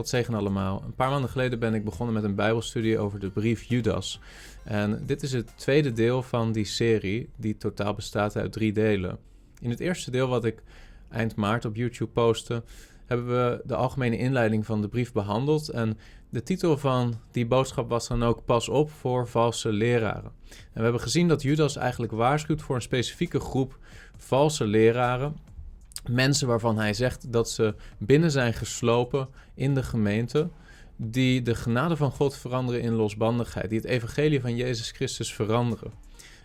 God zegen allemaal. Een paar maanden geleden ben ik begonnen met een Bijbelstudie over de brief Judas. En dit is het tweede deel van die serie, die totaal bestaat uit drie delen. In het eerste deel, wat ik eind maart op YouTube postte, hebben we de algemene inleiding van de brief behandeld. En de titel van die boodschap was dan ook Pas op voor valse leraren. En we hebben gezien dat Judas eigenlijk waarschuwt voor een specifieke groep valse leraren mensen waarvan hij zegt dat ze binnen zijn geslopen in de gemeente, die de genade van God veranderen in losbandigheid, die het evangelie van Jezus Christus veranderen.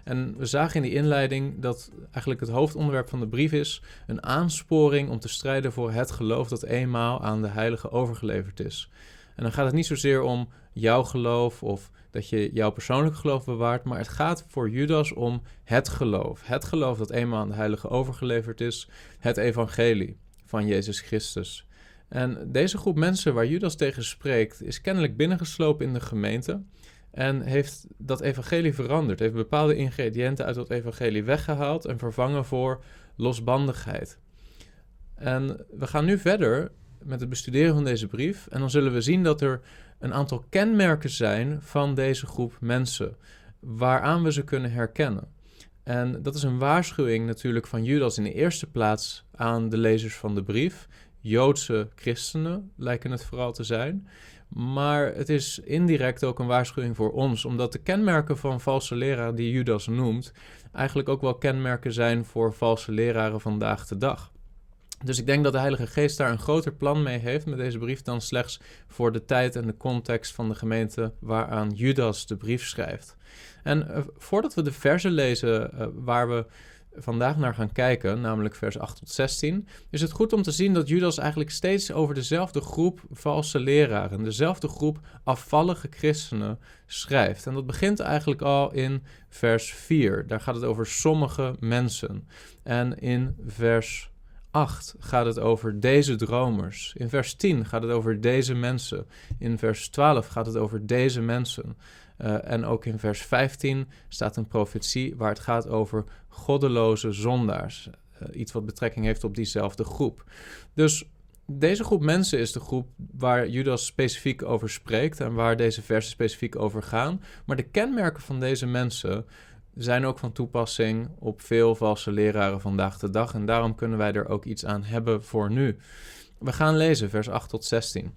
En we zagen in die inleiding dat eigenlijk het hoofdonderwerp van de brief is een aansporing om te strijden voor het geloof dat eenmaal aan de heilige overgeleverd is. En dan gaat het niet zozeer om jouw geloof of dat je jouw persoonlijk geloof bewaart, maar het gaat voor Judas om het geloof. Het geloof dat eenmaal aan de heilige overgeleverd is, het evangelie van Jezus Christus. En deze groep mensen waar Judas tegen spreekt, is kennelijk binnengeslopen in de gemeente en heeft dat evangelie veranderd, heeft bepaalde ingrediënten uit dat evangelie weggehaald en vervangen voor losbandigheid. En we gaan nu verder met het bestuderen van deze brief en dan zullen we zien dat er een aantal kenmerken zijn van deze groep mensen, waaraan we ze kunnen herkennen. En dat is een waarschuwing natuurlijk van Judas in de eerste plaats aan de lezers van de brief. Joodse christenen lijken het vooral te zijn. Maar het is indirect ook een waarschuwing voor ons, omdat de kenmerken van valse leraren die Judas noemt, eigenlijk ook wel kenmerken zijn voor valse leraren vandaag de dag. Dus ik denk dat de Heilige Geest daar een groter plan mee heeft met deze brief dan slechts voor de tijd en de context van de gemeente waaraan Judas de brief schrijft. En uh, voordat we de versen lezen uh, waar we vandaag naar gaan kijken, namelijk vers 8 tot 16, is het goed om te zien dat Judas eigenlijk steeds over dezelfde groep valse leraren, dezelfde groep afvallige christenen schrijft. En dat begint eigenlijk al in vers 4. Daar gaat het over sommige mensen. En in vers 8 gaat het over deze dromers. In vers 10 gaat het over deze mensen. In vers 12 gaat het over deze mensen. Uh, en ook in vers 15 staat een profetie waar het gaat over goddeloze zondaars. Uh, iets wat betrekking heeft op diezelfde groep. Dus deze groep mensen is de groep waar Judas specifiek over spreekt en waar deze versen specifiek over gaan. Maar de kenmerken van deze mensen zijn ook van toepassing op veel valse leraren vandaag de dag. En daarom kunnen wij er ook iets aan hebben voor nu. We gaan lezen, vers 8 tot 16.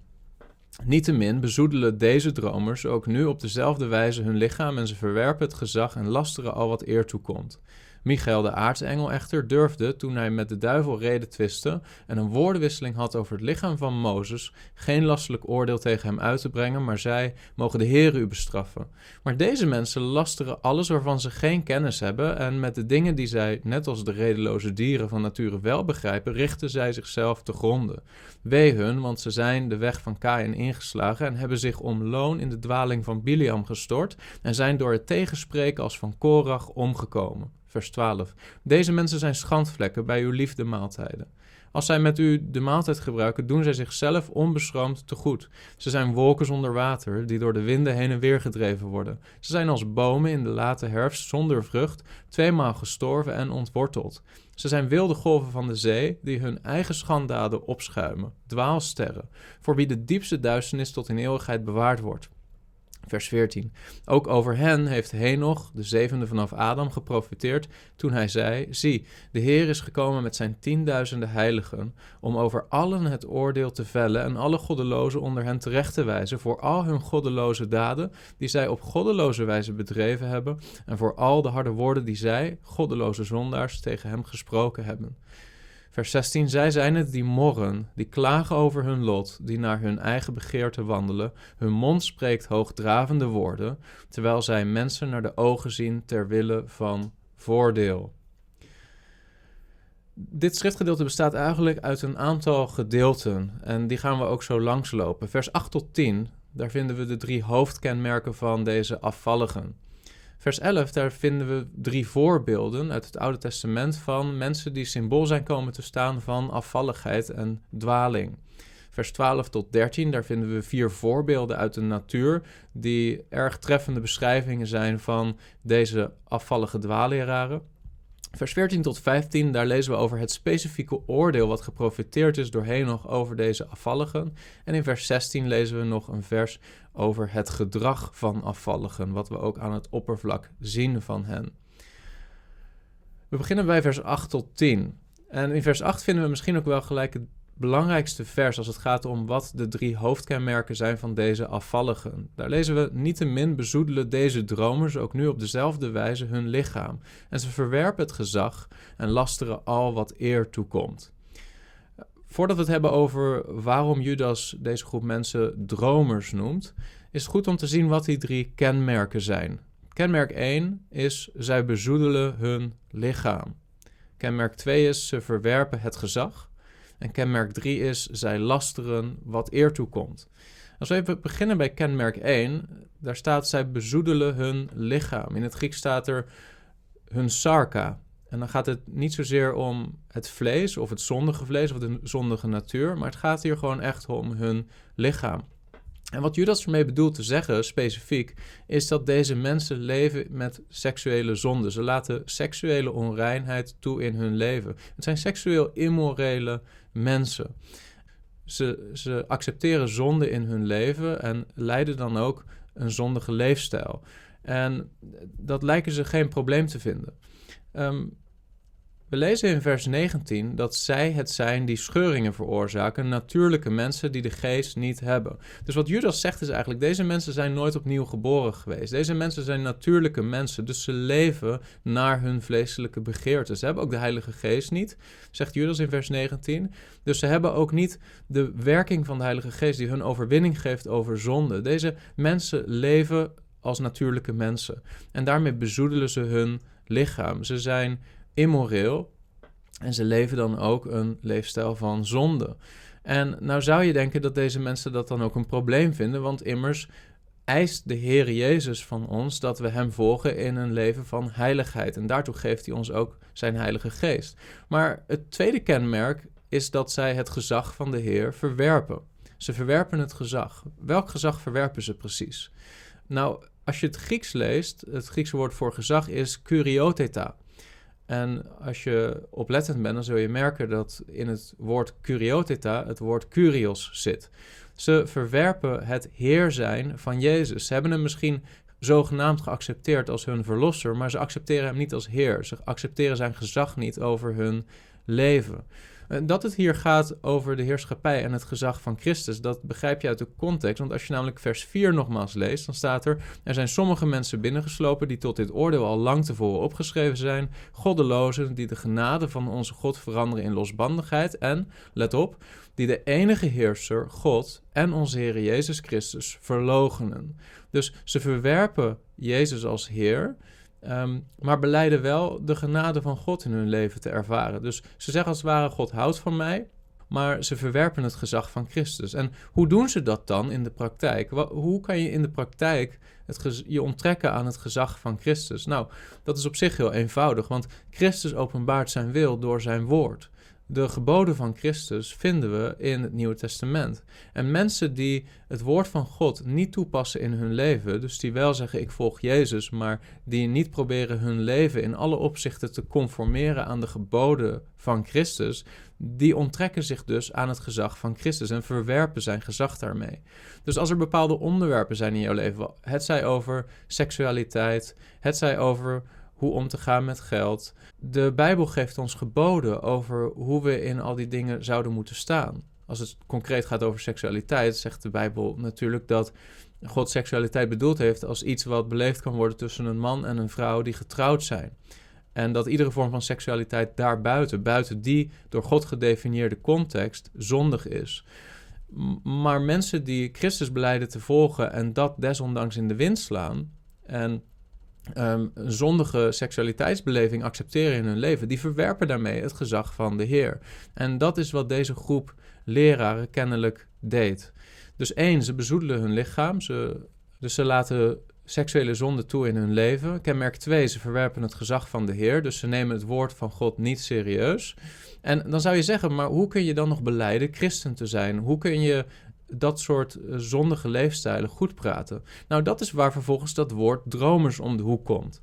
Niettemin bezoedelen deze dromers ook nu op dezelfde wijze hun lichaam en ze verwerpen het gezag en lasteren al wat eer toekomt. Michael de aartsengel echter durfde, toen hij met de duivel reden twiste en een woordenwisseling had over het lichaam van Mozes, geen lastelijk oordeel tegen hem uit te brengen, maar zei, mogen de Heer u bestraffen. Maar deze mensen lasteren alles waarvan ze geen kennis hebben en met de dingen die zij, net als de redeloze dieren van nature wel begrijpen, richten zij zichzelf te gronden. Wee hun, want ze zijn de weg van Kain ingeslagen en hebben zich om loon in de dwaling van Biliam gestort en zijn door het tegenspreken als van Korach omgekomen vers 12. Deze mensen zijn schandvlekken bij uw liefde maaltijden. Als zij met u de maaltijd gebruiken, doen zij zichzelf onbeschroomd te goed. Ze zijn wolken zonder water, die door de winden heen en weer gedreven worden. Ze zijn als bomen in de late herfst zonder vrucht, tweemaal gestorven en ontworteld. Ze zijn wilde golven van de zee, die hun eigen schanddaden opschuimen, dwaalsterren, voor wie de diepste duisternis tot in eeuwigheid bewaard wordt. Vers 14. Ook over hen heeft Henoch, de zevende vanaf Adam, geprofiteerd toen hij zei: Zie, de Heer is gekomen met zijn tienduizenden heiligen om over allen het oordeel te vellen en alle goddelozen onder hen terecht te wijzen voor al hun goddeloze daden die zij op goddeloze wijze bedreven hebben en voor al de harde woorden die zij, goddeloze zondaars, tegen hem gesproken hebben. Vers 16, zij zijn het die morren, die klagen over hun lot, die naar hun eigen begeerte wandelen. Hun mond spreekt hoogdravende woorden, terwijl zij mensen naar de ogen zien ter wille van voordeel. Dit schriftgedeelte bestaat eigenlijk uit een aantal gedeelten en die gaan we ook zo langslopen. Vers 8 tot 10, daar vinden we de drie hoofdkenmerken van deze afvalligen. Vers 11, daar vinden we drie voorbeelden uit het Oude Testament van mensen die symbool zijn komen te staan van afvalligheid en dwaling. Vers 12 tot 13, daar vinden we vier voorbeelden uit de natuur die erg treffende beschrijvingen zijn van deze afvallige dwaalleraren. Vers 14 tot 15, daar lezen we over het specifieke oordeel wat geprofiteerd is door Henoch over deze afvalligen. En in vers 16 lezen we nog een vers over het gedrag van afvalligen, wat we ook aan het oppervlak zien van hen. We beginnen bij vers 8 tot 10. En in vers 8 vinden we misschien ook wel gelijk het belangrijkste vers als het gaat om wat de drie hoofdkenmerken zijn van deze afvalligen. Daar lezen we: Niettemin bezoedelen deze dromers ook nu op dezelfde wijze hun lichaam. En ze verwerpen het gezag en lasteren al wat eer toekomt. Voordat we het hebben over waarom Judas deze groep mensen dromers noemt, is het goed om te zien wat die drie kenmerken zijn. Kenmerk 1 is zij bezoedelen hun lichaam. Kenmerk 2 is ze verwerpen het gezag. En kenmerk 3 is zij lasteren wat eer toekomt. Als we even beginnen bij kenmerk 1, daar staat zij bezoedelen hun lichaam. In het Grieks staat er hun sarka. En dan gaat het niet zozeer om het vlees of het zondige vlees of de zondige natuur, maar het gaat hier gewoon echt om hun lichaam. En wat Judas ermee bedoelt te zeggen, specifiek, is dat deze mensen leven met seksuele zonde. Ze laten seksuele onreinheid toe in hun leven. Het zijn seksueel immorele mensen. Ze, ze accepteren zonde in hun leven en leiden dan ook een zondige leefstijl. En dat lijken ze geen probleem te vinden. Um, we lezen in vers 19 dat zij het zijn die scheuringen veroorzaken, natuurlijke mensen die de geest niet hebben. Dus wat Judas zegt is eigenlijk, deze mensen zijn nooit opnieuw geboren geweest. Deze mensen zijn natuurlijke mensen, dus ze leven naar hun vleeselijke begeerten. Ze hebben ook de Heilige Geest niet, zegt Judas in vers 19. Dus ze hebben ook niet de werking van de Heilige Geest die hun overwinning geeft over zonde. Deze mensen leven als natuurlijke mensen. En daarmee bezoedelen ze hun lichaam. Ze zijn immoreel. En ze leven dan ook een leefstijl van zonde. En nou zou je denken dat deze mensen dat dan ook een probleem vinden, want immers eist de Heer Jezus van ons dat we Hem volgen in een leven van heiligheid. En daartoe geeft Hij ons ook zijn Heilige Geest. Maar het tweede kenmerk is dat zij het gezag van de Heer verwerpen. Ze verwerpen het gezag. Welk gezag verwerpen ze precies? Nou, als je het Grieks leest, het Griekse woord voor gezag is kurioteta. En als je oplettend bent, dan zul je merken dat in het woord curiotita het woord curios zit. Ze verwerpen het heer zijn van Jezus. Ze hebben hem misschien zogenaamd geaccepteerd als hun verlosser, maar ze accepteren hem niet als heer. Ze accepteren zijn gezag niet over hun leven. Dat het hier gaat over de heerschappij en het gezag van Christus, dat begrijp je uit de context. Want als je namelijk vers 4 nogmaals leest, dan staat er: Er zijn sommige mensen binnengeslopen die tot dit oordeel al lang tevoren opgeschreven zijn. Goddelozen die de genade van onze God veranderen in losbandigheid. En, let op, die de enige heerser, God en onze Heer Jezus Christus verlogenen. Dus ze verwerpen Jezus als Heer. Um, maar beleiden wel de genade van God in hun leven te ervaren. Dus ze zeggen als het ware: God houdt van mij, maar ze verwerpen het gezag van Christus. En hoe doen ze dat dan in de praktijk? Hoe kan je in de praktijk het je onttrekken aan het gezag van Christus? Nou, dat is op zich heel eenvoudig, want Christus openbaart zijn wil door zijn woord. De geboden van Christus vinden we in het Nieuwe Testament. En mensen die het woord van God niet toepassen in hun leven, dus die wel zeggen ik volg Jezus, maar die niet proberen hun leven in alle opzichten te conformeren aan de geboden van Christus, die onttrekken zich dus aan het gezag van Christus en verwerpen zijn gezag daarmee. Dus als er bepaalde onderwerpen zijn in jouw leven, het zij over seksualiteit, het zij over hoe om te gaan met geld. De Bijbel geeft ons geboden over hoe we in al die dingen zouden moeten staan. Als het concreet gaat over seksualiteit, zegt de Bijbel natuurlijk dat God seksualiteit bedoeld heeft als iets wat beleefd kan worden tussen een man en een vrouw die getrouwd zijn. En dat iedere vorm van seksualiteit daarbuiten, buiten die door God gedefinieerde context, zondig is. Maar mensen die Christus beleiden te volgen en dat desondanks in de wind slaan en een zondige seksualiteitsbeleving accepteren in hun leven, die verwerpen daarmee het gezag van de Heer. En dat is wat deze groep leraren kennelijk deed. Dus één, ze bezoedelen hun lichaam, ze, dus ze laten seksuele zonde toe in hun leven. Kenmerk twee, ze verwerpen het gezag van de Heer, dus ze nemen het woord van God niet serieus. En dan zou je zeggen, maar hoe kun je dan nog beleiden christen te zijn? Hoe kun je dat soort eh, zondige leefstijlen goed praten. Nou, dat is waar vervolgens dat woord dromers om de hoek komt.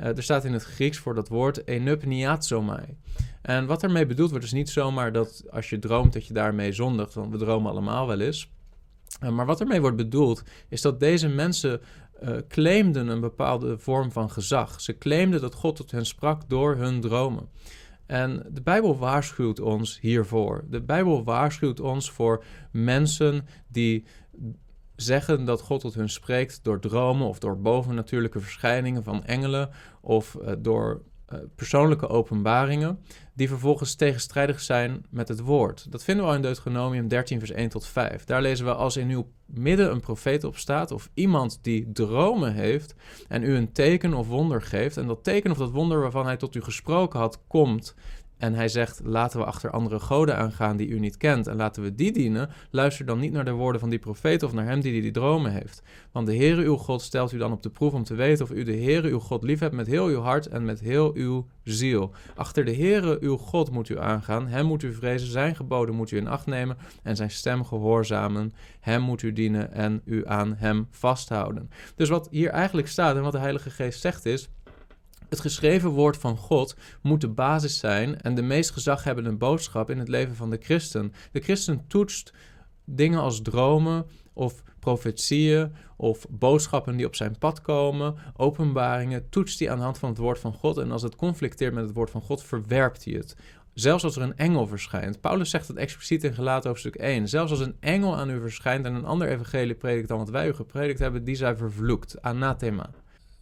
Uh, er staat in het Grieks voor dat woord enupniatsomai. En wat ermee bedoeld wordt is niet zomaar dat als je droomt dat je daarmee zondigt, want we dromen allemaal wel eens. Uh, maar wat ermee wordt bedoeld is dat deze mensen claimden een bepaalde vorm van gezag. Ze claimden dat God tot hen sprak door hun dromen. En de Bijbel waarschuwt ons hiervoor. De Bijbel waarschuwt ons voor mensen die zeggen dat God tot hun spreekt door dromen of door bovennatuurlijke verschijningen van engelen of uh, door uh, persoonlijke openbaringen, die vervolgens tegenstrijdig zijn met het woord. Dat vinden we al in Deuteronomium 13, vers 1 tot 5. Daar lezen we: Als in uw midden een profeet opstaat, of iemand die dromen heeft, en u een teken of wonder geeft, en dat teken of dat wonder waarvan hij tot u gesproken had, komt, en hij zegt: Laten we achter andere goden aangaan die u niet kent. En laten we die dienen. Luister dan niet naar de woorden van die profeet of naar hem die die dromen heeft. Want de Heere uw God stelt u dan op de proef om te weten of u de Heere uw God liefhebt met heel uw hart en met heel uw ziel. Achter de Heere uw God moet u aangaan. Hem moet u vrezen. Zijn geboden moet u in acht nemen. En zijn stem gehoorzamen. Hem moet u dienen en u aan hem vasthouden. Dus wat hier eigenlijk staat en wat de Heilige Geest zegt is het geschreven woord van God moet de basis zijn en de meest gezaghebbende boodschap in het leven van de christen. De christen toetst dingen als dromen of profetieën of boodschappen die op zijn pad komen, openbaringen, toetst hij aan de hand van het woord van God. En als het conflicteert met het woord van God, verwerpt hij het. Zelfs als er een engel verschijnt. Paulus zegt het expliciet in Gelaten hoofdstuk 1. Zelfs als een engel aan u verschijnt en een ander evangelie predikt dan wat wij u gepredikt hebben, die zij vervloekt. Anathema.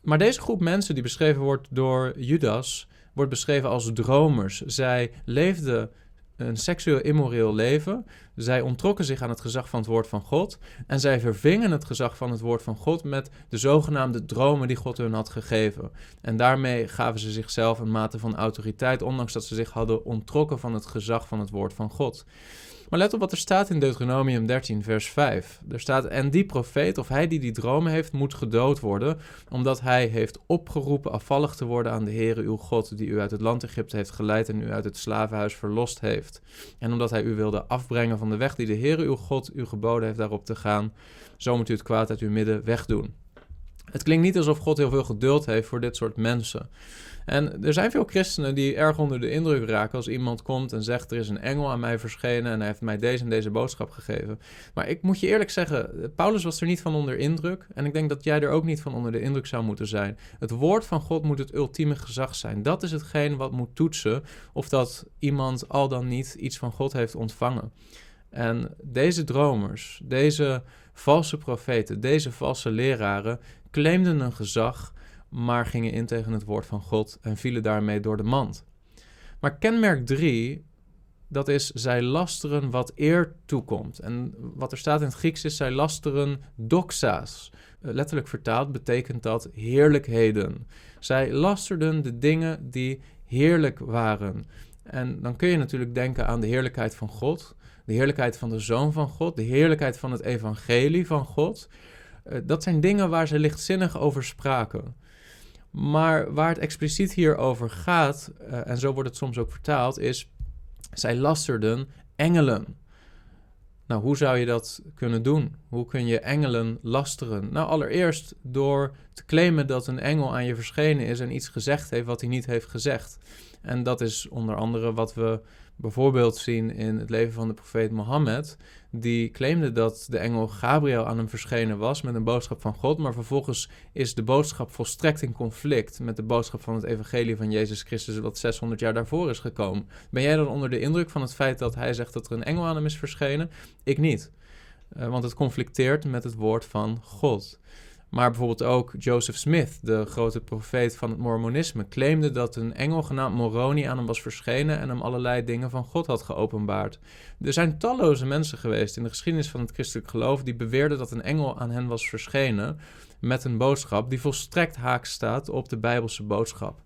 Maar deze groep mensen die beschreven wordt door Judas, wordt beschreven als dromers. Zij leefden een seksueel immoreel leven. Zij ontrokken zich aan het gezag van het woord van God. En zij vervingen het gezag van het woord van God met de zogenaamde dromen die God hun had gegeven. En daarmee gaven ze zichzelf een mate van autoriteit, ondanks dat ze zich hadden ontrokken van het gezag van het woord van God. Maar let op wat er staat in Deuteronomium 13, vers 5. Er staat: En die profeet, of hij die die dromen heeft, moet gedood worden, omdat hij heeft opgeroepen afvallig te worden aan de Heere uw God, die u uit het land Egypte heeft geleid en u uit het slavenhuis verlost heeft. En omdat hij u wilde afbrengen van de weg die de Heere uw God u geboden heeft daarop te gaan, zo moet u het kwaad uit uw midden wegdoen. Het klinkt niet alsof God heel veel geduld heeft voor dit soort mensen. En er zijn veel christenen die erg onder de indruk raken als iemand komt en zegt: Er is een engel aan mij verschenen en hij heeft mij deze en deze boodschap gegeven. Maar ik moet je eerlijk zeggen, Paulus was er niet van onder indruk. En ik denk dat jij er ook niet van onder de indruk zou moeten zijn. Het woord van God moet het ultieme gezag zijn. Dat is hetgeen wat moet toetsen of dat iemand al dan niet iets van God heeft ontvangen. En deze dromers, deze valse profeten, deze valse leraren claimden een gezag maar gingen in tegen het woord van God en vielen daarmee door de mand. Maar kenmerk 3, dat is zij lasteren wat eer toekomt. En wat er staat in het Grieks is zij lasteren doxa's. Eh, letterlijk vertaald betekent dat heerlijkheden. Zij lasterden de dingen die heerlijk waren. En dan kun je natuurlijk denken aan de heerlijkheid van God, de heerlijkheid van de Zoon van God, de heerlijkheid van het evangelie van God. Eh, dat zijn dingen waar ze lichtzinnig over spraken. Maar waar het expliciet hier over gaat, uh, en zo wordt het soms ook vertaald, is zij lasterden engelen. Nou, hoe zou je dat kunnen doen? Hoe kun je engelen lasteren? Nou, allereerst door te claimen dat een engel aan je verschenen is en iets gezegd heeft wat hij niet heeft gezegd. En dat is onder andere wat we bijvoorbeeld zien in het leven van de profeet Mohammed, die claimde dat de engel Gabriel aan hem verschenen was met een boodschap van God, maar vervolgens is de boodschap volstrekt in conflict met de boodschap van het evangelie van Jezus Christus, wat 600 jaar daarvoor is gekomen. Ben jij dan onder de indruk van het feit dat hij zegt dat er een engel aan hem is verschenen? Ik niet. Uh, want het conflicteert met het woord van God. Maar bijvoorbeeld ook Joseph Smith, de grote profeet van het Mormonisme, claimde dat een engel genaamd Moroni aan hem was verschenen en hem allerlei dingen van God had geopenbaard. Er zijn talloze mensen geweest in de geschiedenis van het christelijk geloof die beweerden dat een engel aan hen was verschenen met een boodschap die volstrekt haak staat op de Bijbelse boodschap.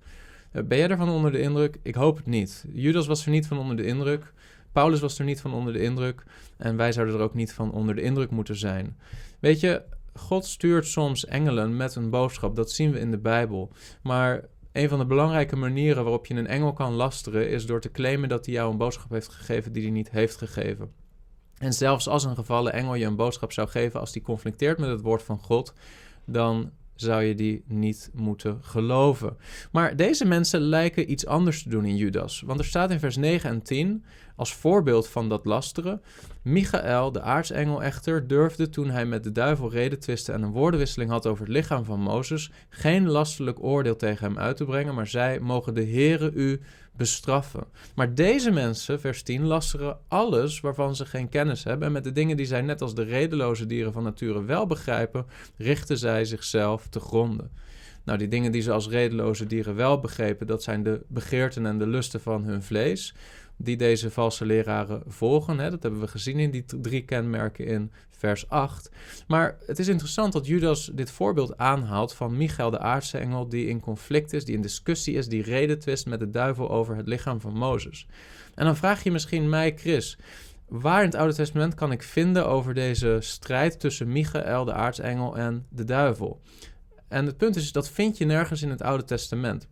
Eh, ben jij ervan onder de indruk? Ik hoop het niet. Judas was er niet van onder de indruk. Paulus was er niet van onder de indruk. En wij zouden er ook niet van onder de indruk moeten zijn. Weet je, God stuurt soms engelen met een boodschap. Dat zien we in de Bijbel. Maar een van de belangrijke manieren waarop je een engel kan lasteren is door te claimen dat hij jou een boodschap heeft gegeven die hij niet heeft gegeven. En zelfs als een gevallen engel je een boodschap zou geven als die conflicteert met het woord van God, dan zou je die niet moeten geloven. Maar deze mensen lijken iets anders te doen in Judas. Want er staat in vers 9 en 10 als voorbeeld van dat lasteren. Michael, de aartsengel echter, durfde toen hij met de duivel redetwiste en een woordenwisseling had over het lichaam van Mozes, geen lastelijk oordeel tegen hem uit te brengen, maar zij mogen de Heere u bestraffen. Maar deze mensen, vers 10, lasteren alles waarvan ze geen kennis hebben. En met de dingen die zij net als de redeloze dieren van nature wel begrijpen, richten zij zichzelf te gronden. Nou, die dingen die ze als redeloze dieren wel begrepen, dat zijn de begeerten en de lusten van hun vlees die deze valse leraren volgen. Hè? Dat hebben we gezien in die drie kenmerken in vers 8. Maar het is interessant dat Judas dit voorbeeld aanhaalt van Michael de aardse engel, die in conflict is, die in discussie is, die redetwist met de duivel over het lichaam van Mozes. En dan vraag je misschien mij, Chris, waar in het Oude Testament kan ik vinden over deze strijd tussen Michael, de aartsengel, en de duivel? En het punt is, dat vind je nergens in het Oude Testament.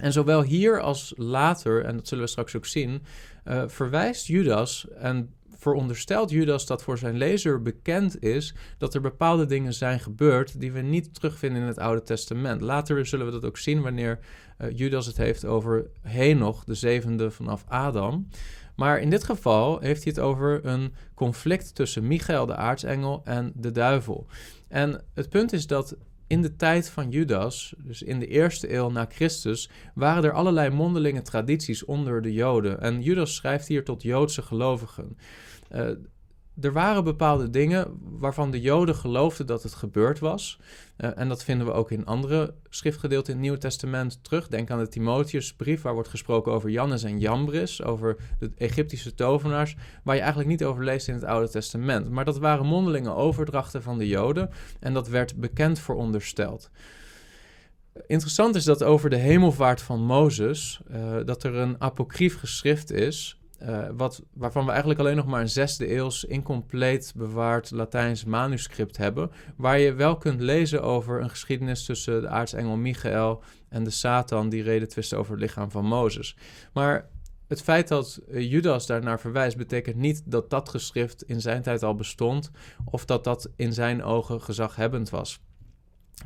En zowel hier als later, en dat zullen we straks ook zien, uh, verwijst Judas en veronderstelt Judas dat voor zijn lezer bekend is dat er bepaalde dingen zijn gebeurd die we niet terugvinden in het Oude Testament. Later zullen we dat ook zien wanneer uh, Judas het heeft over Henoch, de zevende vanaf Adam. Maar in dit geval heeft hij het over een conflict tussen Michael, de aartsengel, en de duivel. En het punt is dat in de tijd van Judas, dus in de eerste eeuw na Christus, waren er allerlei mondelinge tradities onder de Joden. En Judas schrijft hier tot Joodse gelovigen. Uh, er waren bepaalde dingen waarvan de Joden geloofden dat het gebeurd was. Uh, en dat vinden we ook in andere schriftgedeelten in het Nieuwe Testament terug. Denk aan de Timotheusbrief, waar wordt gesproken over Jannes en Jambres, over de Egyptische tovenaars, waar je eigenlijk niet over leest in het Oude Testament. Maar dat waren mondelinge overdrachten van de Joden en dat werd bekend verondersteld. Interessant is dat over de hemelvaart van Mozes, uh, dat er een apocryf geschrift is, uh, wat, waarvan we eigenlijk alleen nog maar een zesde eeuws incompleet bewaard Latijns manuscript hebben, waar je wel kunt lezen over een geschiedenis tussen de aartsengel Michael en de Satan die reden twisten over het lichaam van Mozes. Maar het feit dat uh, Judas daarnaar verwijst, betekent niet dat dat geschrift in zijn tijd al bestond of dat dat in zijn ogen gezaghebbend was.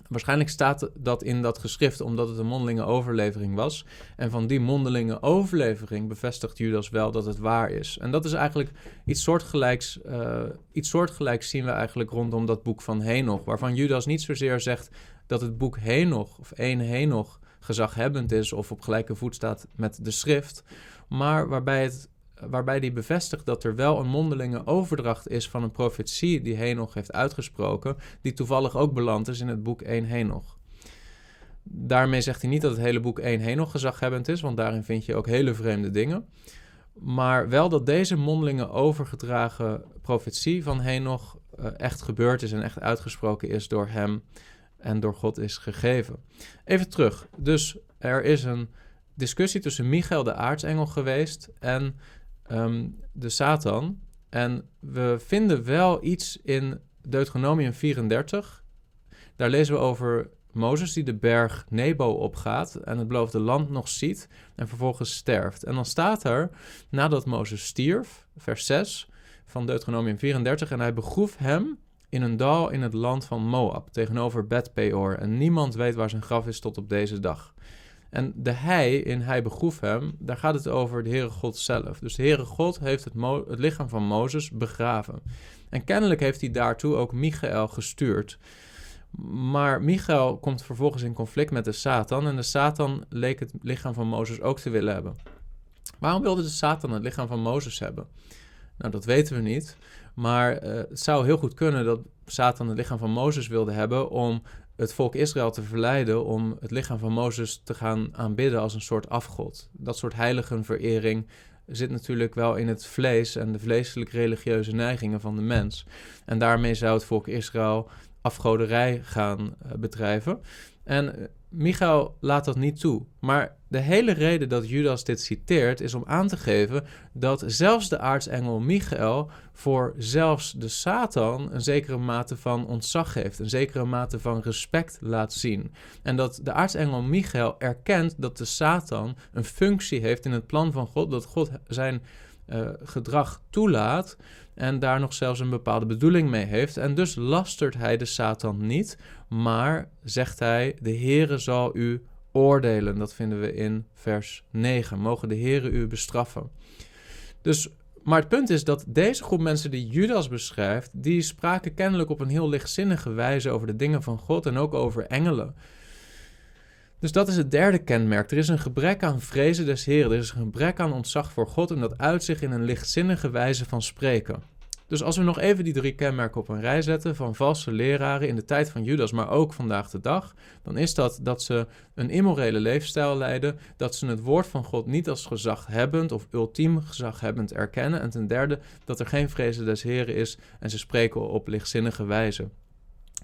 Waarschijnlijk staat dat in dat geschrift omdat het een mondelinge overlevering was. En van die mondelinge overlevering bevestigt Judas wel dat het waar is. En dat is eigenlijk iets soortgelijks, uh, iets soortgelijks zien we eigenlijk rondom dat boek van Henoch. Waarvan Judas niet zozeer zegt dat het boek Henoch of één Henoch gezaghebbend is of op gelijke voet staat met de schrift. Maar waarbij het waarbij hij bevestigt dat er wel een mondelinge overdracht is van een profetie die Henoch heeft uitgesproken, die toevallig ook beland is in het boek 1 Henoch. Daarmee zegt hij niet dat het hele boek 1 Henoch gezaghebbend is, want daarin vind je ook hele vreemde dingen. Maar wel dat deze mondelinge overgedragen profetie van Henoch uh, echt gebeurd is en echt uitgesproken is door hem en door God is gegeven. Even terug. Dus er is een discussie tussen Michael de aartsengel geweest en Ehm, de Satan. En we vinden wel iets in Deuteronomium 34. Daar lezen we over Mozes die de berg Nebo opgaat en het beloofde land nog ziet en vervolgens sterft. En dan staat er, nadat Mozes stierf, vers 6 van Deuteronomium 34, en hij begroef hem in een dal in het land van Moab, tegenover Bet Peor. En niemand weet waar zijn graf is tot op deze dag. En de hij in hij begroef hem, daar gaat het over de Heere God zelf. Dus de Heere God heeft het, het lichaam van Mozes begraven. En kennelijk heeft hij daartoe ook Michael gestuurd. Maar Michael komt vervolgens in conflict met de Satan. En de Satan leek het lichaam van Mozes ook te willen hebben. Waarom wilde de Satan het lichaam van Mozes hebben? Nou, dat weten we niet. Maar uh, het zou heel goed kunnen dat Satan het lichaam van Mozes wilde hebben om het volk Israël te verleiden om het lichaam van Mozes te gaan aanbidden als een soort afgod. Dat soort heiligenverering zit natuurlijk wel in het vlees en de vleeselijk religieuze neigingen van de mens. En daarmee zou het volk Israël afgoderij gaan uh, bedrijven. En eh, Michael laat dat niet toe. Maar de hele reden dat Judas dit citeert is om aan te geven dat zelfs de aartsengel Michael voor zelfs de Satan een zekere mate van ontzag heeft, een zekere mate van respect laat zien. En dat de aartsengel Michael erkent dat de Satan een functie heeft in het plan van God, dat God zijn uh, gedrag toelaat en daar nog zelfs een bepaalde bedoeling mee heeft. En dus lastert hij de Satan niet, maar zegt hij: De Heere zal u oordelen. Dat vinden we in vers 9. Mogen de Heere u bestraffen. Dus maar het punt is dat deze groep mensen die Judas beschrijft, die spraken kennelijk op een heel lichtzinnige wijze over de dingen van God en ook over engelen. Dus dat is het derde kenmerk. Er is een gebrek aan vrezen des Heren. Er is een gebrek aan ontzag voor God en dat uit zich in een lichtzinnige wijze van spreken. Dus als we nog even die drie kenmerken op een rij zetten van valse leraren in de tijd van Judas, maar ook vandaag de dag, dan is dat dat ze een immorele leefstijl leiden, dat ze het woord van God niet als gezaghebbend of ultiem gezaghebbend erkennen en ten derde dat er geen vrezen des Heren is en ze spreken op lichtzinnige wijze.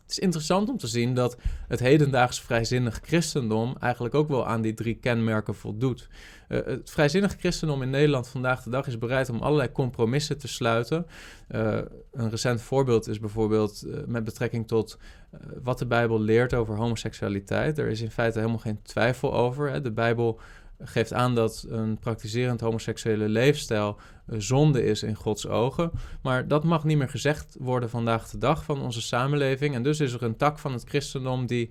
Het is interessant om te zien dat het hedendaags vrijzinnig christendom eigenlijk ook wel aan die drie kenmerken voldoet. Uh, het vrijzinnig christendom in Nederland vandaag de dag is bereid om allerlei compromissen te sluiten. Uh, een recent voorbeeld is bijvoorbeeld uh, met betrekking tot wat de Bijbel leert over homoseksualiteit. Er is in feite helemaal geen twijfel over. Hè. De Bijbel geeft aan dat een praktiserend homoseksuele leefstijl zonde is in Gods ogen. Maar dat mag niet meer gezegd worden vandaag de dag van onze samenleving. En dus is er een tak van het christendom die,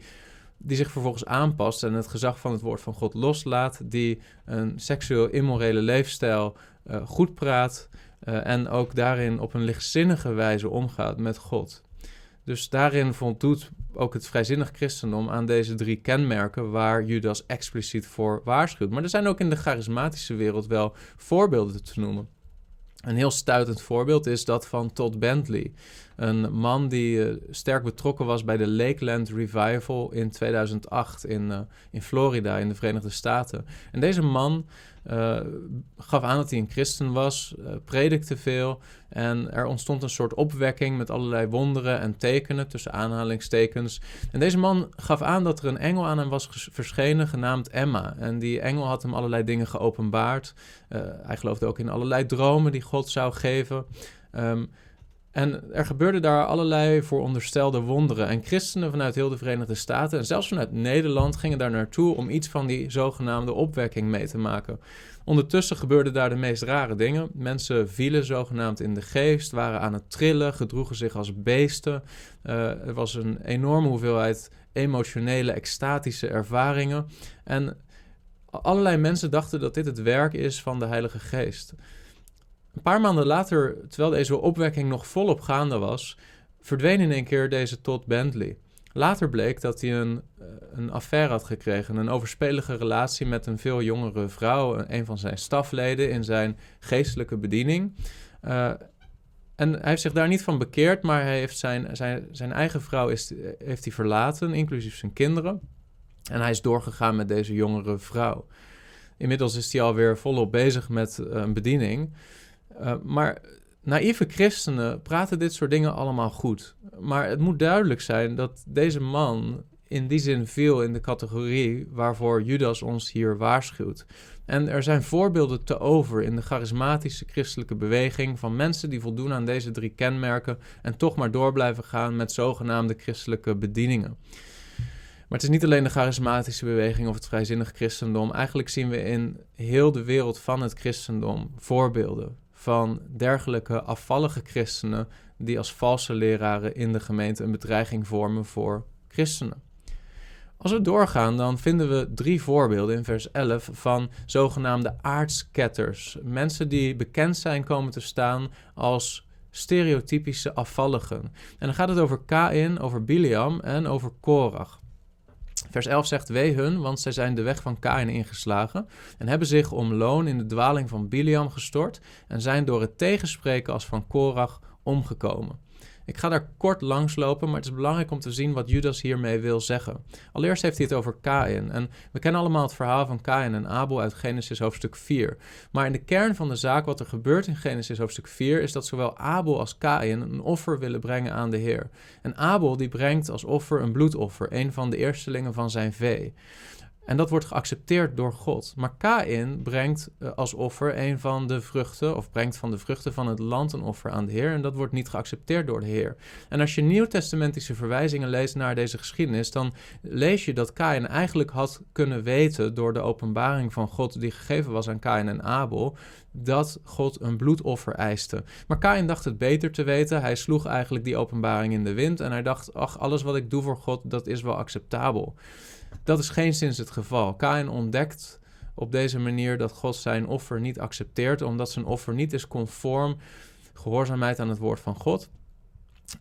die zich vervolgens aanpast en het gezag van het woord van God loslaat, die een seksueel immorele leefstijl uh, goed praat uh, en ook daarin op een lichtzinnige wijze omgaat met God. Dus daarin voldoet ook het vrijzinnig christendom aan deze drie kenmerken waar Judas expliciet voor waarschuwt. Maar er zijn ook in de charismatische wereld wel voorbeelden te noemen. Een heel stuitend voorbeeld is dat van Todd Bentley. Een man die uh, sterk betrokken was bij de Lakeland Revival in 2008 in, uh, in Florida in de Verenigde Staten. En deze man uh, gaf aan dat hij een christen was, predikte veel en er ontstond een soort opwekking met allerlei wonderen en tekenen tussen aanhalingstekens. En deze man gaf aan dat er een engel aan hem was verschenen genaamd Emma. En die engel had hem allerlei dingen geopenbaard. Hij geloofde ook in allerlei dromen die God zou geven. Um, en er gebeurden daar allerlei vooronderstelde wonderen. En christenen vanuit heel de Verenigde Staten en zelfs vanuit Nederland gingen daar naartoe om iets van die zogenaamde opwekking mee te maken. Ondertussen gebeurden daar de meest rare dingen. Mensen vielen zogenaamd in de geest, waren aan het trillen, gedroegen zich als beesten. Uh, er was een enorme hoeveelheid emotionele, extatische ervaringen. En allerlei mensen dachten dat dit het werk is van de Heilige Geest. Een paar maanden later, terwijl deze opwekking nog volop gaande was, verdween in een keer deze Todd Bentley. Later bleek dat hij een, eh, een affaire had gekregen, een overspelige relatie met een veel jongere vrouw, een van zijn stafleden in zijn geestelijke bediening. Uh, en hij heeft zich daar niet van bekeerd, maar hij heeft zijn, zijn, zijn eigen vrouw is, heeft hij verlaten, inclusief zijn kinderen. En hij is doorgegaan met deze jongere vrouw. Inmiddels is hij alweer volop bezig met een bediening. Uh, maar naïeve christenen praten dit soort dingen allemaal goed. Maar het moet duidelijk zijn dat deze man in die zin viel in de categorie waarvoor Judas ons hier waarschuwt. En er zijn voorbeelden te over in de charismatische christelijke beweging van mensen die voldoen aan deze drie kenmerken en toch maar door blijven gaan met zogenaamde christelijke bedieningen. Maar het is niet alleen de charismatische beweging of het vrijzinnig christendom. Eigenlijk zien we in heel de wereld van het christendom voorbeelden van dergelijke afvallige christenen die als valse leraren in de gemeente een bedreiging vormen voor christenen. Als we doorgaan, dan vinden we drie voorbeelden in vers 11 van zogenaamde aardsketters. Mensen die bekend zijn komen te staan als stereotypische afvalligen. En dan gaat het over Kain, over Biliam en over Korach. Vers 11 zegt: Wee hun, want zij zijn de weg van Kain ingeslagen. En hebben zich om loon in de dwaling van Biliam gestort. En zijn door het tegenspreken als van Korach omgekomen. Ik ga daar kort langs lopen, maar het is belangrijk om te zien wat Judas hiermee wil zeggen. Allereerst heeft hij het over Kain. En we kennen allemaal het verhaal van Kain en Abel uit Genesis hoofdstuk 4. Maar in de kern van de zaak, wat er gebeurt in Genesis hoofdstuk 4, is dat zowel Abel als Kain een offer willen brengen aan de Heer. En Abel die brengt als offer een bloedoffer, een van de eerstelingen van zijn vee. En dat wordt geaccepteerd door God. Maar Kain brengt eh, als offer een van de vruchten, of brengt van de vruchten van het land een offer aan de Heer. En dat wordt niet geaccepteerd door de Heer. En als je nieuwtestamentische verwijzingen leest naar deze geschiedenis, dan lees je dat Kain eigenlijk had kunnen weten door de openbaring van God die gegeven was aan Kain en Abel, dat God een bloedoffer eiste. Maar Kain dacht het beter te weten. Hij sloeg eigenlijk die openbaring in de wind en hij dacht, ach, alles wat ik doe voor God, dat is wel acceptabel. Dat is geen sinds het geval. Kain ontdekt op deze manier dat God zijn offer niet accepteert, omdat zijn offer niet is conform gehoorzaamheid aan het woord van God.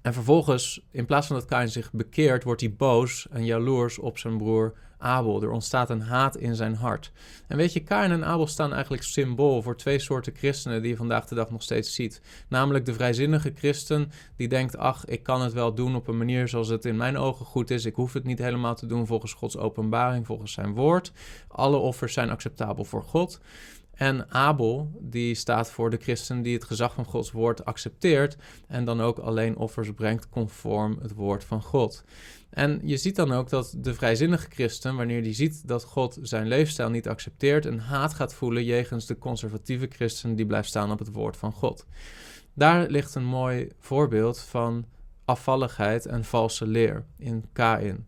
En vervolgens, in plaats van dat Kain zich bekeert, wordt hij boos en jaloers op zijn broer Abel. Er ontstaat een haat in zijn hart. En weet je, Kain en Abel staan eigenlijk symbool voor twee soorten christenen die je vandaag de dag nog steeds ziet. Namelijk de vrijzinnige christen die denkt, ach, ik kan het wel doen op een manier zoals het in mijn ogen goed is. Ik hoef het niet helemaal te doen volgens Gods openbaring, volgens zijn woord. Alle offers zijn acceptabel voor God. En Abel, die staat voor de christen die het gezag van Gods woord accepteert en dan ook alleen offers brengt conform het woord van God. En je ziet dan ook dat de vrijzinnige christen, wanneer die ziet dat God zijn leefstijl niet accepteert, een haat gaat voelen jegens de conservatieve christen die blijft staan op het woord van God. Daar ligt een mooi voorbeeld van afvalligheid en valse leer in Kain.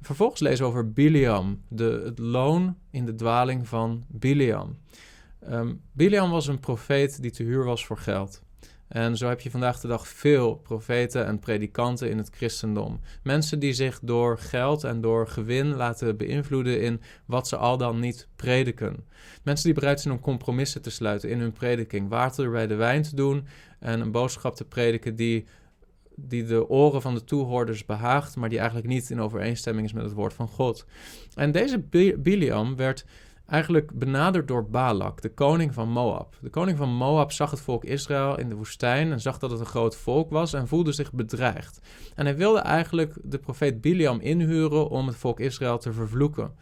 Vervolgens lezen we over Biliam, de, het loon in de dwaling van Biliam. Um, Biliam was een profeet die te huur was voor geld. En zo heb je vandaag de dag veel profeten en predikanten in het christendom. Mensen die zich door geld en door gewin laten beïnvloeden in wat ze al dan niet prediken. Mensen die bereid zijn om compromissen te sluiten in hun prediking. Water bij de wijn te doen en een boodschap te prediken die, die de oren van de toehoorders behaagt, maar die eigenlijk niet in overeenstemming is met het woord van God. En deze Biliam werd eigenlijk benaderd door Balak, de koning van Moab. De koning van Moab zag het volk Israël in de woestijn en zag dat het een groot volk was en voelde zich bedreigd. En hij wilde eigenlijk de profeet Biliam inhuren om het volk Israël te vervloeken.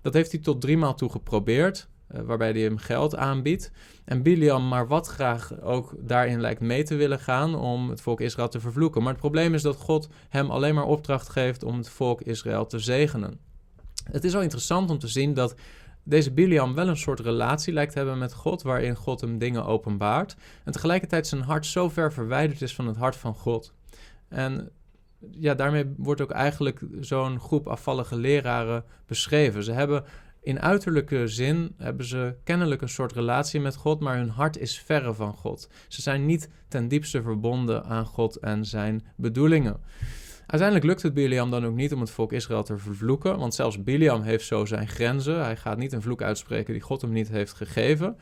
Dat heeft hij tot driemaal toe geprobeerd, uh, waarbij hij hem geld aanbiedt. En Biliam maar wat graag ook daarin lijkt mee te willen gaan om het volk Israël te vervloeken. Maar het probleem is dat God hem alleen maar opdracht geeft om het volk Israël te zegenen. Het is wel interessant om te zien dat deze Biliam wel een soort relatie lijkt te hebben met God, waarin God hem dingen openbaart. En tegelijkertijd zijn hart zo ver verwijderd is van het hart van God. En ja, daarmee wordt ook eigenlijk zo'n groep afvallige leraren beschreven. Ze hebben in uiterlijke zin hebben ze kennelijk een soort relatie met God, maar hun hart is verre van God. Ze zijn niet ten diepste verbonden aan God en zijn bedoelingen. Uiteindelijk lukt het Biliam dan ook niet om het volk Israël te vervloeken, want zelfs Biliam heeft zo zijn grenzen. Hij gaat niet een vloek uitspreken die God hem niet heeft gegeven.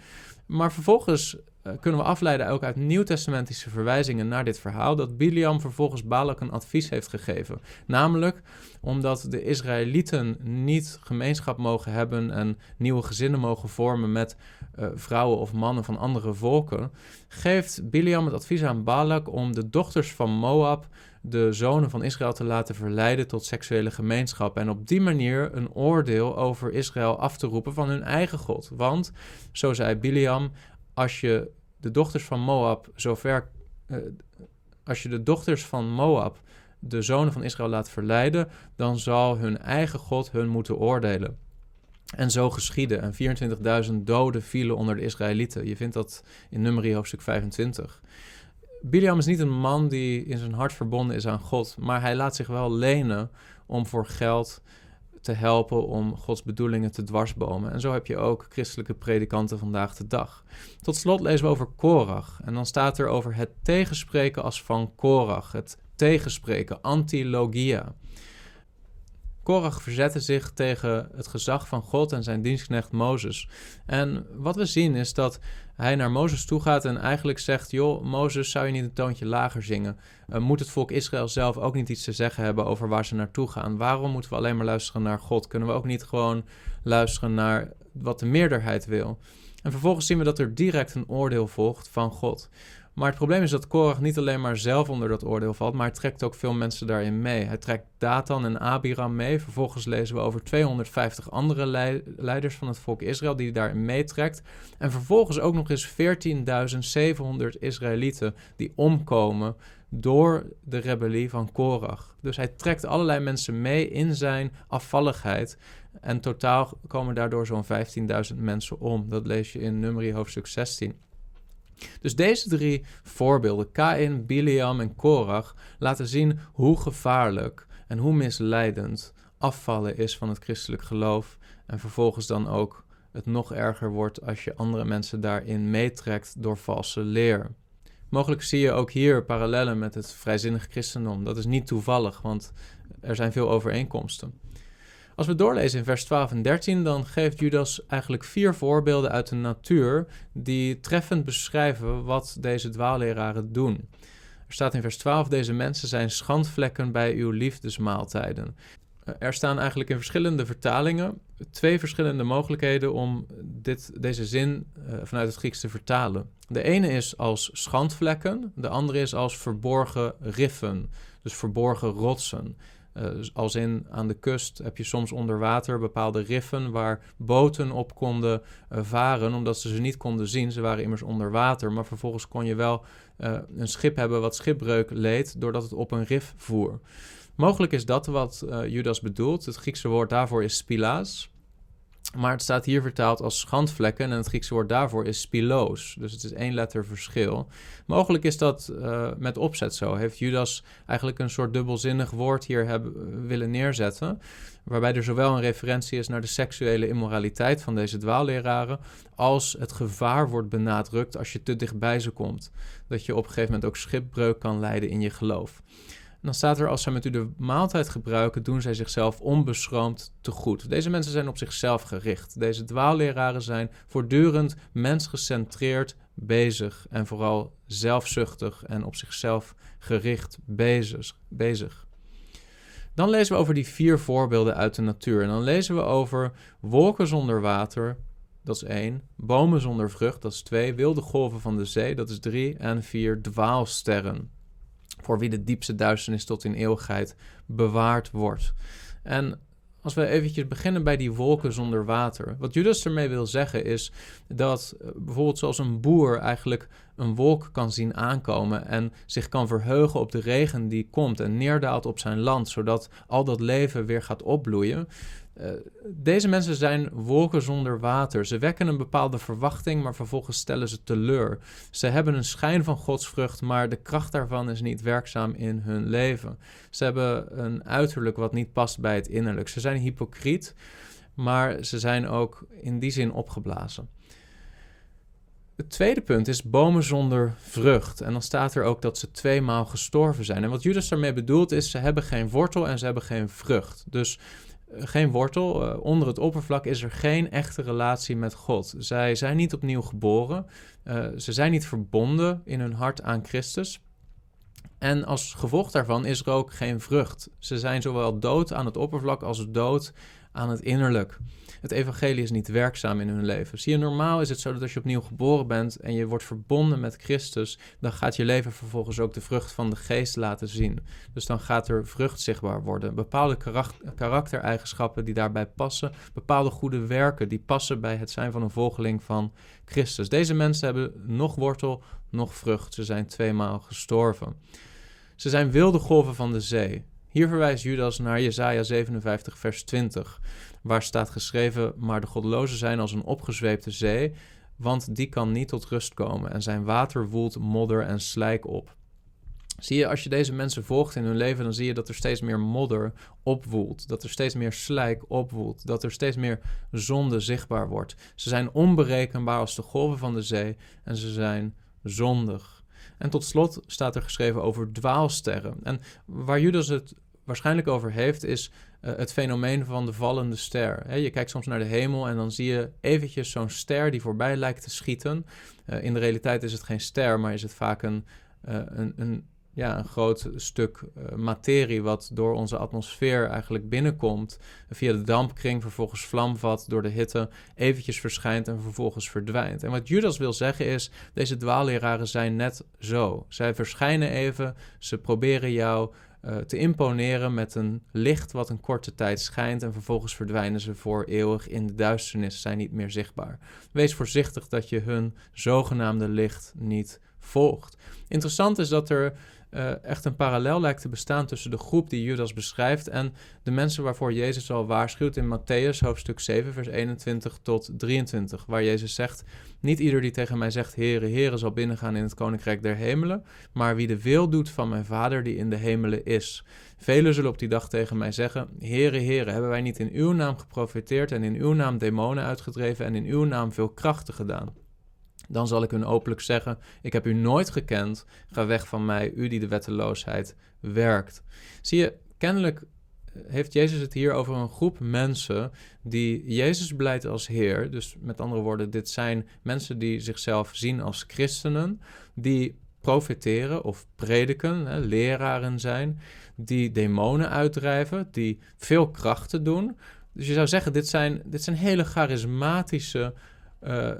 Maar vervolgens uh, kunnen we afleiden ook uit nieuwtestamentische verwijzingen naar dit verhaal dat Biliam vervolgens Balak een advies heeft gegeven. Namelijk omdat de Israëlieten niet gemeenschap mogen hebben en nieuwe gezinnen mogen vormen met uh, vrouwen of mannen van andere volken, geeft Biliam het advies aan Balak om de dochters van Moab de zonen van Israël te laten verleiden tot seksuele gemeenschap. En op die manier een oordeel over Israël af te roepen van hun eigen God. Want, zo zei Biliam, als je de dochters van Moab zover. Uh, als je de dochters van Moab de zonen van Israël laat verleiden, dan zal hun eigen God hun moeten oordelen. En zo geschiedde. En 24.000 doden vielen onder de Israëlieten. Je vindt dat in Numeri hoofdstuk 25. Biliam is niet een man die in zijn hart verbonden is aan God, maar hij laat zich wel lenen om voor geld te helpen om Gods bedoelingen te dwarsbomen. En zo heb je ook christelijke predikanten vandaag de dag. Tot slot lezen we over Korach. En dan staat er over het tegenspreken als van Korach. Het tegenspreken, antilogia. Korach verzette zich tegen het gezag van God en zijn dienstknecht Mozes. En wat we zien is dat hij naar Mozes toe gaat en eigenlijk zegt: Joh, Mozes, zou je niet een toontje lager zingen? Uh, moet het volk Israël zelf ook niet iets te zeggen hebben over waar ze naartoe gaan? Waarom moeten we alleen maar luisteren naar God? Kunnen we ook niet gewoon luisteren naar wat de meerderheid wil? En vervolgens zien we dat er direct een oordeel volgt van God. Maar het probleem is dat Korach niet alleen maar zelf onder dat oordeel valt, maar hij trekt ook veel mensen daarin mee. Hij trekt Datan en Abiram mee. Vervolgens lezen we over 250 andere leiders van het volk Israël die daarin meetrekt. En vervolgens ook nog eens 14.700 Israëlieten die omkomen door de rebellie van Korach. Dus hij trekt allerlei mensen mee in zijn afvalligheid. En totaal komen daardoor zo'n 15.000 mensen om. Dat lees je in Numeri hoofdstuk 16. Dus deze drie voorbeelden, Kain, Biliam en Korach, laten zien hoe gevaarlijk en hoe misleidend afvallen is van het christelijk geloof. En vervolgens dan ook het nog erger wordt als je andere mensen daarin meetrekt door valse leer. Mogelijk zie je ook hier parallellen met het vrijzinnig christendom. Dat is niet toevallig, want er zijn veel overeenkomsten. Als we doorlezen in vers 12 en 13, dan geeft Judas eigenlijk vier voorbeelden uit de natuur die treffend beschrijven wat deze dwaalleraren doen. Er staat in vers 12: Deze mensen zijn schandvlekken bij uw liefdesmaaltijden. Er staan eigenlijk in verschillende vertalingen twee verschillende mogelijkheden om dit, deze zin uh, vanuit het Grieks te vertalen. De ene is als schandvlekken, de andere is als verborgen riffen, dus verborgen rotsen. Dus als in aan de kust heb je soms onder water bepaalde riffen waar boten op konden uh, varen, omdat ze ze niet konden zien. Ze waren immers onder water, maar vervolgens kon je wel een schip hebben wat schipbreuk leed doordat het op een rif voer. Mogelijk is dat wat Judas bedoelt. Het Griekse woord daarvoor is spilaas. Maar het staat hier vertaald als schandvlekken en het Griekse woord daarvoor is spiloos. Dus het is één letter verschil. Mogelijk is dat uh, met opzet zo. Heeft Judas eigenlijk een soort dubbelzinnig woord hier hebben, willen neerzetten. Waarbij er zowel een referentie is naar de seksuele immoraliteit van deze dwaalleraren. als het gevaar wordt benadrukt als je te dichtbij ze komt. Dat je op een gegeven moment ook schipbreuk kan leiden in je geloof dan staat er, als zij met u de maaltijd gebruiken, doen zij zichzelf onbeschroomd te goed. Deze mensen zijn op zichzelf gericht. Deze dwaalleraren zijn voortdurend mensgecentreerd bezig en vooral zelfzuchtig en op zichzelf gericht bezig. bezig. Dan lezen we over die vier voorbeelden uit de natuur. En dan lezen we over wolken zonder water, dat is één. Bomen zonder vrucht, dat is twee. Wilde golven van de zee, dat is drie. En vier dwaalsterren voor wie de diepste duisternis tot in eeuwigheid bewaard wordt. En als we eventjes beginnen bij die wolken zonder water. Wat Judas ermee wil zeggen is dat eh, bijvoorbeeld zoals een boer eigenlijk een wolk kan zien aankomen en zich kan verheugen op de regen die komt en neerdaalt op zijn land, zodat al dat leven weer gaat opbloeien. Uh, deze mensen zijn wolken zonder water. Ze wekken een bepaalde verwachting, maar vervolgens stellen ze teleur. Ze hebben een schijn van godsvrucht, maar de kracht daarvan is niet werkzaam in hun leven. Ze hebben een uiterlijk wat niet past bij het innerlijk. Ze zijn hypocriet, maar ze zijn ook in die zin opgeblazen. Het tweede punt is bomen zonder vrucht. En dan staat er ook dat ze tweemaal gestorven zijn. En wat Judas daarmee bedoelt is, ze hebben geen wortel en ze hebben geen vrucht. Dus geen wortel. Uh, onder het oppervlak is er geen echte relatie met God. Zij zijn niet opnieuw geboren. Uh, ze zijn niet verbonden in hun hart aan Christus. En als gevolg daarvan is er ook geen vrucht. Ze zijn zowel dood aan het oppervlak als dood aan het innerlijk het evangelie is niet werkzaam in hun leven. Zie je, normaal is het zo dat als je opnieuw geboren bent en je wordt verbonden met Christus, dan gaat je leven vervolgens ook de vrucht van de geest laten zien. Dus dan gaat er vrucht zichtbaar worden. Bepaalde karaktereigenschappen die daarbij passen, bepaalde goede werken die passen bij het zijn van een volgeling van Christus. Deze mensen hebben nog wortel, nog vrucht. Ze zijn tweemaal gestorven. Ze zijn wilde golven van de zee. Hier verwijst Judas naar Jesaja 57, vers 20 waar staat geschreven: Maar de goddelozen zijn als een opgezweepte zee, want die kan niet tot rust komen en zijn water woelt modder en slijk op. Zie je, als je deze mensen volgt in hun leven, dan zie je dat er steeds meer modder opwoelt. Dat er steeds meer slijk opwoelt. Dat er steeds meer zonde zichtbaar wordt. Ze zijn onberekenbaar als de golven van de zee en ze zijn zondig. En tot slot staat er geschreven over dwaalsterren. En waar Judas het waarschijnlijk over heeft, is uh, het fenomeen van de vallende ster. je kijkt soms naar de hemel en dan zie je eventjes zo'n ster die voorbij lijkt te schieten. Uh, in de realiteit is het geen ster, maar is het vaak een, uh, een, een, ja, een groot stuk materie wat door onze atmosfeer eigenlijk binnenkomt. Via de dampkring, vervolgens vlamvat door de hitte, eventjes verschijnt en vervolgens verdwijnt. En wat Judas wil zeggen is, deze dwaalleraren zijn net zo. Zij verschijnen even, ze proberen jou uh, te imponeren met een licht wat een korte tijd schijnt en vervolgens verdwijnen ze voor eeuwig in de duisternis, zijn niet meer zichtbaar. Wees voorzichtig dat je hun zogenaamde licht niet volgt. Interessant is dat er uh, echt een parallel lijkt te bestaan tussen de groep die Judas beschrijft en de mensen waarvoor Jezus al waarschuwt in Matthäus hoofdstuk 7, vers 21 tot 23, waar Jezus zegt: Niet ieder die tegen mij zegt, Heere, Heere, zal binnengaan in het koninkrijk der hemelen, maar wie de wil doet van mijn Vader die in de hemelen is. Velen zullen op die dag tegen mij zeggen: Heere, Heere, hebben wij niet in uw naam geprofiteerd en in uw naam demonen uitgedreven en in uw naam veel krachten gedaan? Dan zal ik hun openlijk zeggen: Ik heb u nooit gekend. Ga weg van mij, u die de wetteloosheid werkt. Zie je, kennelijk heeft Jezus het hier over een groep mensen die Jezus beleidt als Heer. Dus met andere woorden, dit zijn mensen die zichzelf zien als christenen, die profiteren of prediken, hè, leraren zijn, die demonen uitdrijven, die veel krachten doen. Dus je zou zeggen, dit zijn, dit zijn hele charismatische, uh,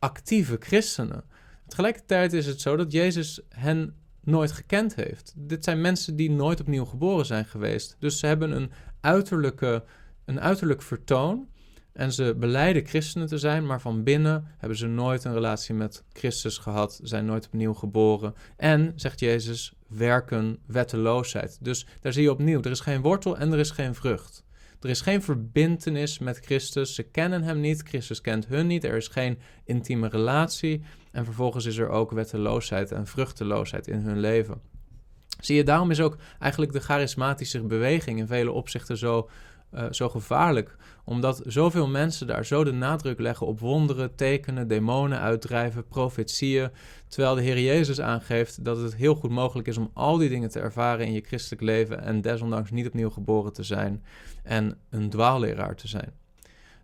actieve christenen. Tegelijkertijd is het zo dat Jezus hen nooit gekend heeft. Dit zijn mensen die nooit opnieuw geboren zijn geweest. Dus ze hebben een, uiterlijke, een uiterlijk vertoon. En ze beleiden christenen te zijn, maar van binnen hebben ze nooit een relatie met Christus gehad, zijn nooit opnieuw geboren. En, zegt Jezus, werken wetteloosheid. Dus daar zie je opnieuw, er is geen wortel en er is geen vrucht. Er is geen verbintenis met Christus. Ze kennen hem niet. Christus kent hun niet. Er is geen intieme relatie. En vervolgens is er ook wetteloosheid en vruchteloosheid in hun leven. Zie je, daarom is ook eigenlijk de charismatische beweging in vele opzichten zo, uh, zo gevaarlijk. Omdat zoveel mensen daar zo de nadruk leggen op wonderen, tekenen, demonen uitdrijven, profetieën. Terwijl de Heer Jezus aangeeft dat het heel goed mogelijk is om al die dingen te ervaren in je christelijk leven en desondanks niet opnieuw geboren te zijn en een dwaalleraar te zijn.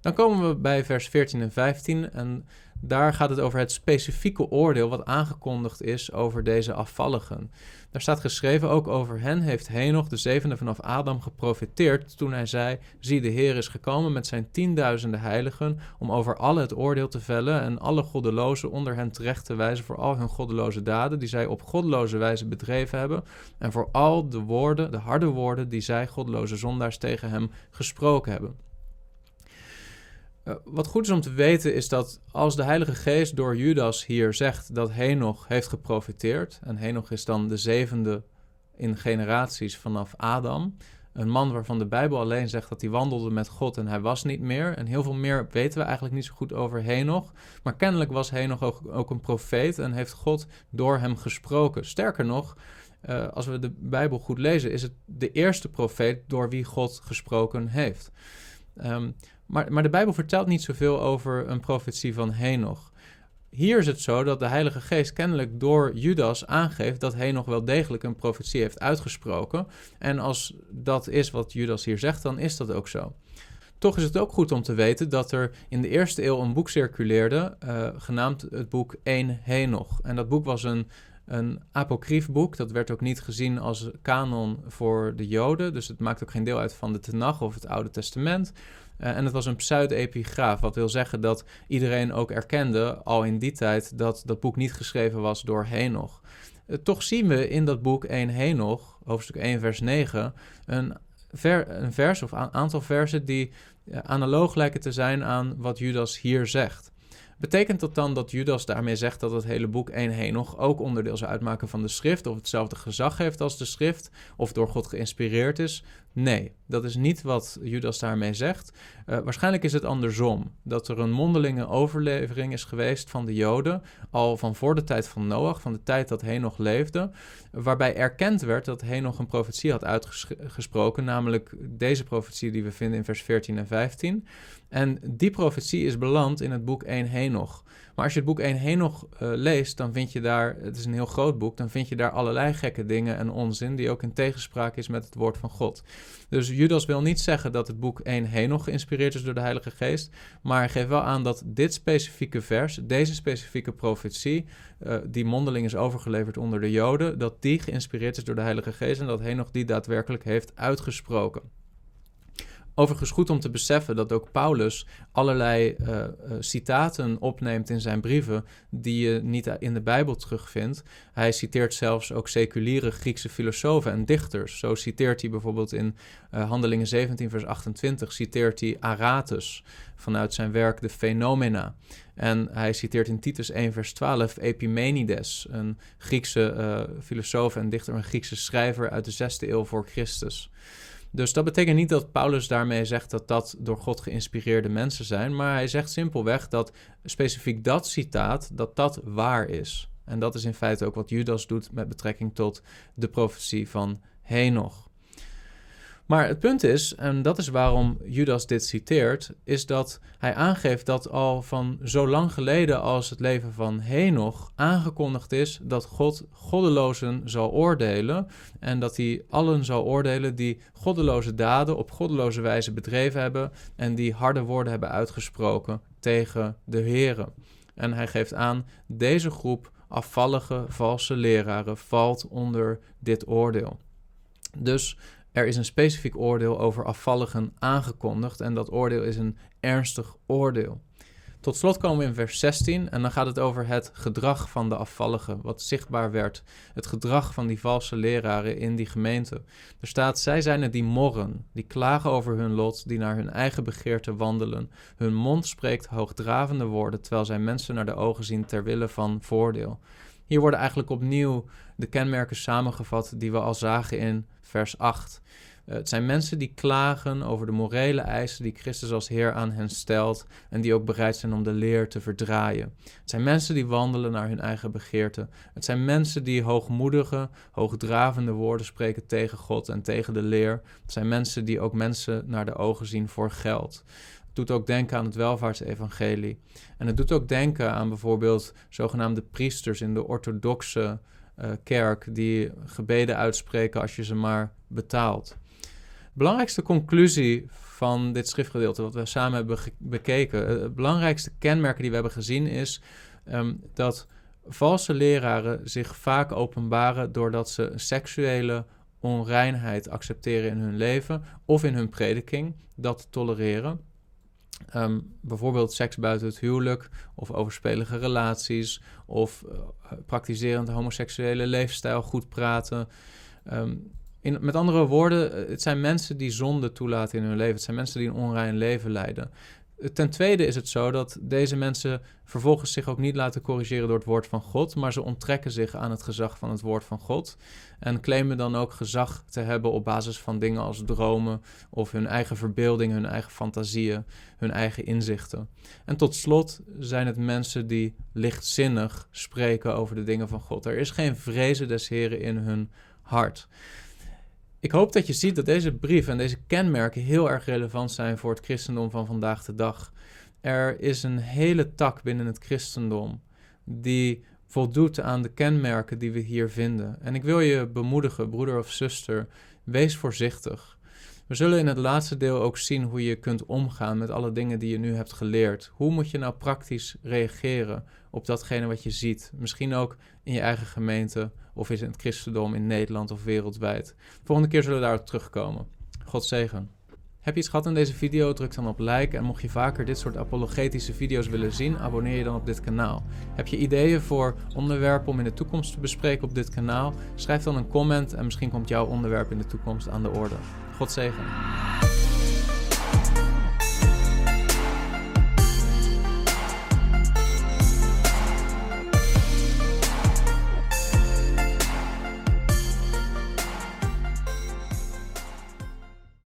Dan komen we bij vers 14 en 15 en daar gaat het over het specifieke oordeel wat aangekondigd is over deze afvalligen. Daar staat geschreven ook over hen heeft Henoch, de zevende vanaf Adam, geprofiteerd toen hij zei, zie de Heer is gekomen met zijn tienduizenden heiligen om over alle het oordeel te vellen en alle goddelozen onder hen terecht te wijzen voor al hun goddeloze daden die zij op goddeloze wijze bedreven hebben en voor al de woorden, de harde woorden die zij goddeloze zondaars tegen hem gesproken hebben. Eh, wat goed is om te weten is dat als de Heilige Geest door Judas hier zegt dat Henoch heeft geprofiteerd, en Henoch is dan de zevende in generaties vanaf Adam, een man waarvan de Bijbel alleen zegt dat hij wandelde met God en hij was niet meer. En heel veel meer weten we eigenlijk niet zo goed over Henoch. Maar kennelijk was Henoch ook, een profeet en heeft God door hem gesproken. Sterker nog, uh, als we de Bijbel goed lezen, is het de eerste profeet door wie God gesproken heeft. Um, maar, maar de Bijbel vertelt niet zoveel over een profetie van Henoch. Hier is het zo dat de Heilige Geest kennelijk door Judas aangeeft dat Henoch wel degelijk een profetie heeft uitgesproken. En als dat is wat Judas hier zegt, dan is dat ook zo. Toch is het ook goed om te weten dat er in de eerste eeuw een boek circuleerde, uh, genaamd het boek 1 Henoch. En dat boek was een, een boek. Dat werd ook niet gezien als kanon voor de Joden. Dus het maakt ook geen deel uit van de Tenach of het Oude Testament. Uh, en het was een pseudepigraaf, wat wil zeggen dat iedereen ook erkende, al in die tijd, dat dat boek niet geschreven was door Henoch. Uh, toch zien we in dat boek 1 Henoch, hoofdstuk 1, vers 9, een, ver, een vers of een aantal versen die uh, analoog lijken te zijn aan wat Judas hier zegt. Betekent dat dan dat Judas daarmee zegt dat het hele boek 1 Henoch ook onderdeel zou uitmaken van de schrift, of hetzelfde gezag heeft als de schrift, of door God geïnspireerd is? Nee, dat is niet wat Judas daarmee zegt. Uh, waarschijnlijk is het andersom. Dat er een mondelinge overlevering is geweest van de Joden, al van voor de tijd van Noach, van de tijd dat Henoch leefde, waarbij erkend werd dat Henoch een profetie had uitgesproken, namelijk deze profetie die we vinden in vers 14 en 15. En die profetie is beland in het boek 1 Henoch. Maar als je het boek 1 Henoch uh, leest, dan vind je daar, het is een heel groot boek, dan vind je daar allerlei gekke dingen en onzin die ook in tegenspraak is met het woord van God. Dus Judas wil niet zeggen dat het boek 1 Henoch geïnspireerd is door de Heilige Geest, maar hij geeft wel aan dat dit specifieke vers, deze specifieke profetie, uh, die mondeling is overgeleverd onder de Joden, dat die geïnspireerd is door de Heilige Geest en dat Henoch die daadwerkelijk heeft uitgesproken. Overigens goed om te beseffen dat ook Paulus allerlei uh, citaten opneemt in zijn brieven die je niet in de Bijbel terugvindt. Hij citeert zelfs ook seculiere Griekse filosofen en dichters. Zo citeert hij bijvoorbeeld in uh, Handelingen 17 vers 28 citeert hij Aratus vanuit zijn werk De Phenomena. En hij citeert in Titus 1 vers 12 Epimenides, een Griekse filosoof en dichter, een Griekse schrijver uit de 6e eeuw voor Christus. Dus dat betekent niet dat Paulus daarmee zegt dat dat door God geïnspireerde mensen zijn, maar hij zegt simpelweg dat specifiek dat citaat, dat dat waar is. En dat is in feite ook wat Judas doet met betrekking tot de profetie van Henoch. Maar het punt is, en dat is waarom Judas dit citeert, is dat hij aangeeft dat al van zo lang geleden als het leven van Henoch aangekondigd is dat God goddelozen zal oordelen en dat hij allen zal oordelen die goddeloze daden op goddeloze wijze bedreven hebben en die harde woorden hebben uitgesproken tegen de Here. En hij geeft aan, deze groep afvallige valse leraren valt onder dit oordeel. Dus er is een specifiek oordeel over afvalligen aangekondigd en dat oordeel is een ernstig oordeel. Tot slot komen we in vers 16 en dan gaat het over het gedrag van de afvalligen, wat zichtbaar werd. Het gedrag van die valse leraren in die gemeente. Er staat, zij zijn het die morren, die klagen over hun lot, die naar hun eigen begeerte wandelen. Hun mond spreekt hoogdravende woorden, terwijl zij mensen naar de ogen zien ter wille van voordeel. Hier worden eigenlijk opnieuw de kenmerken samengevat die we al zagen in vers 8. Uh, het zijn mensen die klagen over de morele eisen die Christus als Heer aan hen stelt en die ook bereid zijn om de leer te verdraaien. Het zijn mensen die wandelen naar hun eigen begeerte. Het zijn mensen die hoogmoedige, hoogdravende woorden spreken tegen God en tegen de leer. Het zijn mensen die ook mensen naar de ogen zien voor geld doet ook denken aan het welvaartsevangelie. En het doet ook denken aan bijvoorbeeld zogenaamde priesters in de orthodoxe uh, kerk die gebeden uitspreken als je ze maar betaalt. Belangrijkste conclusie van dit schriftgedeelte, wat we samen hebben bekeken, eh, het belangrijkste kenmerken die we hebben gezien is um, dat valse leraren zich vaak openbaren doordat ze seksuele onreinheid accepteren in hun leven of in hun prediking, dat tolereren. Um, bijvoorbeeld seks buiten het huwelijk, of overspelige relaties, of uh, praktiserend homoseksuele leefstijl, goed praten. Um, in, met andere woorden, eh, het zijn mensen die zonde toelaten in hun leven. Het zijn mensen die een onrein leven leiden. Ten tweede is het zo dat deze mensen vervolgens zich ook niet laten corrigeren door het woord van God, maar ze onttrekken zich aan het gezag van het woord van God en claimen dan ook gezag te hebben op basis van dingen als dromen of hun eigen verbeelding, hun eigen fantasieën, hun eigen inzichten. En tot slot zijn het mensen die lichtzinnig spreken over de dingen van God. Er is geen vrezen des Heren in hun hart. Ik hoop dat je ziet dat deze brief en deze kenmerken heel erg relevant zijn voor het christendom van vandaag de dag. Er is een hele tak binnen het christendom die voldoet aan de kenmerken die we hier vinden. En ik wil je bemoedigen, broeder of zuster, wees voorzichtig. We zullen in het laatste deel ook zien hoe je kunt omgaan met alle dingen die je nu hebt geleerd. Hoe moet je nou praktisch reageren op datgene wat je ziet? Misschien ook in je eigen gemeente of in het christendom in Nederland of wereldwijd. Volgende keer zullen we daarop terugkomen. God zegen. Heb je iets gehad in deze video? Druk dan op like. En mocht je vaker dit soort apologetische video's willen zien, abonneer je dan op dit kanaal. Heb je ideeën voor onderwerpen om in de toekomst te bespreken op dit kanaal? Schrijf dan een comment en misschien komt jouw onderwerp in de toekomst aan de orde. God zegen.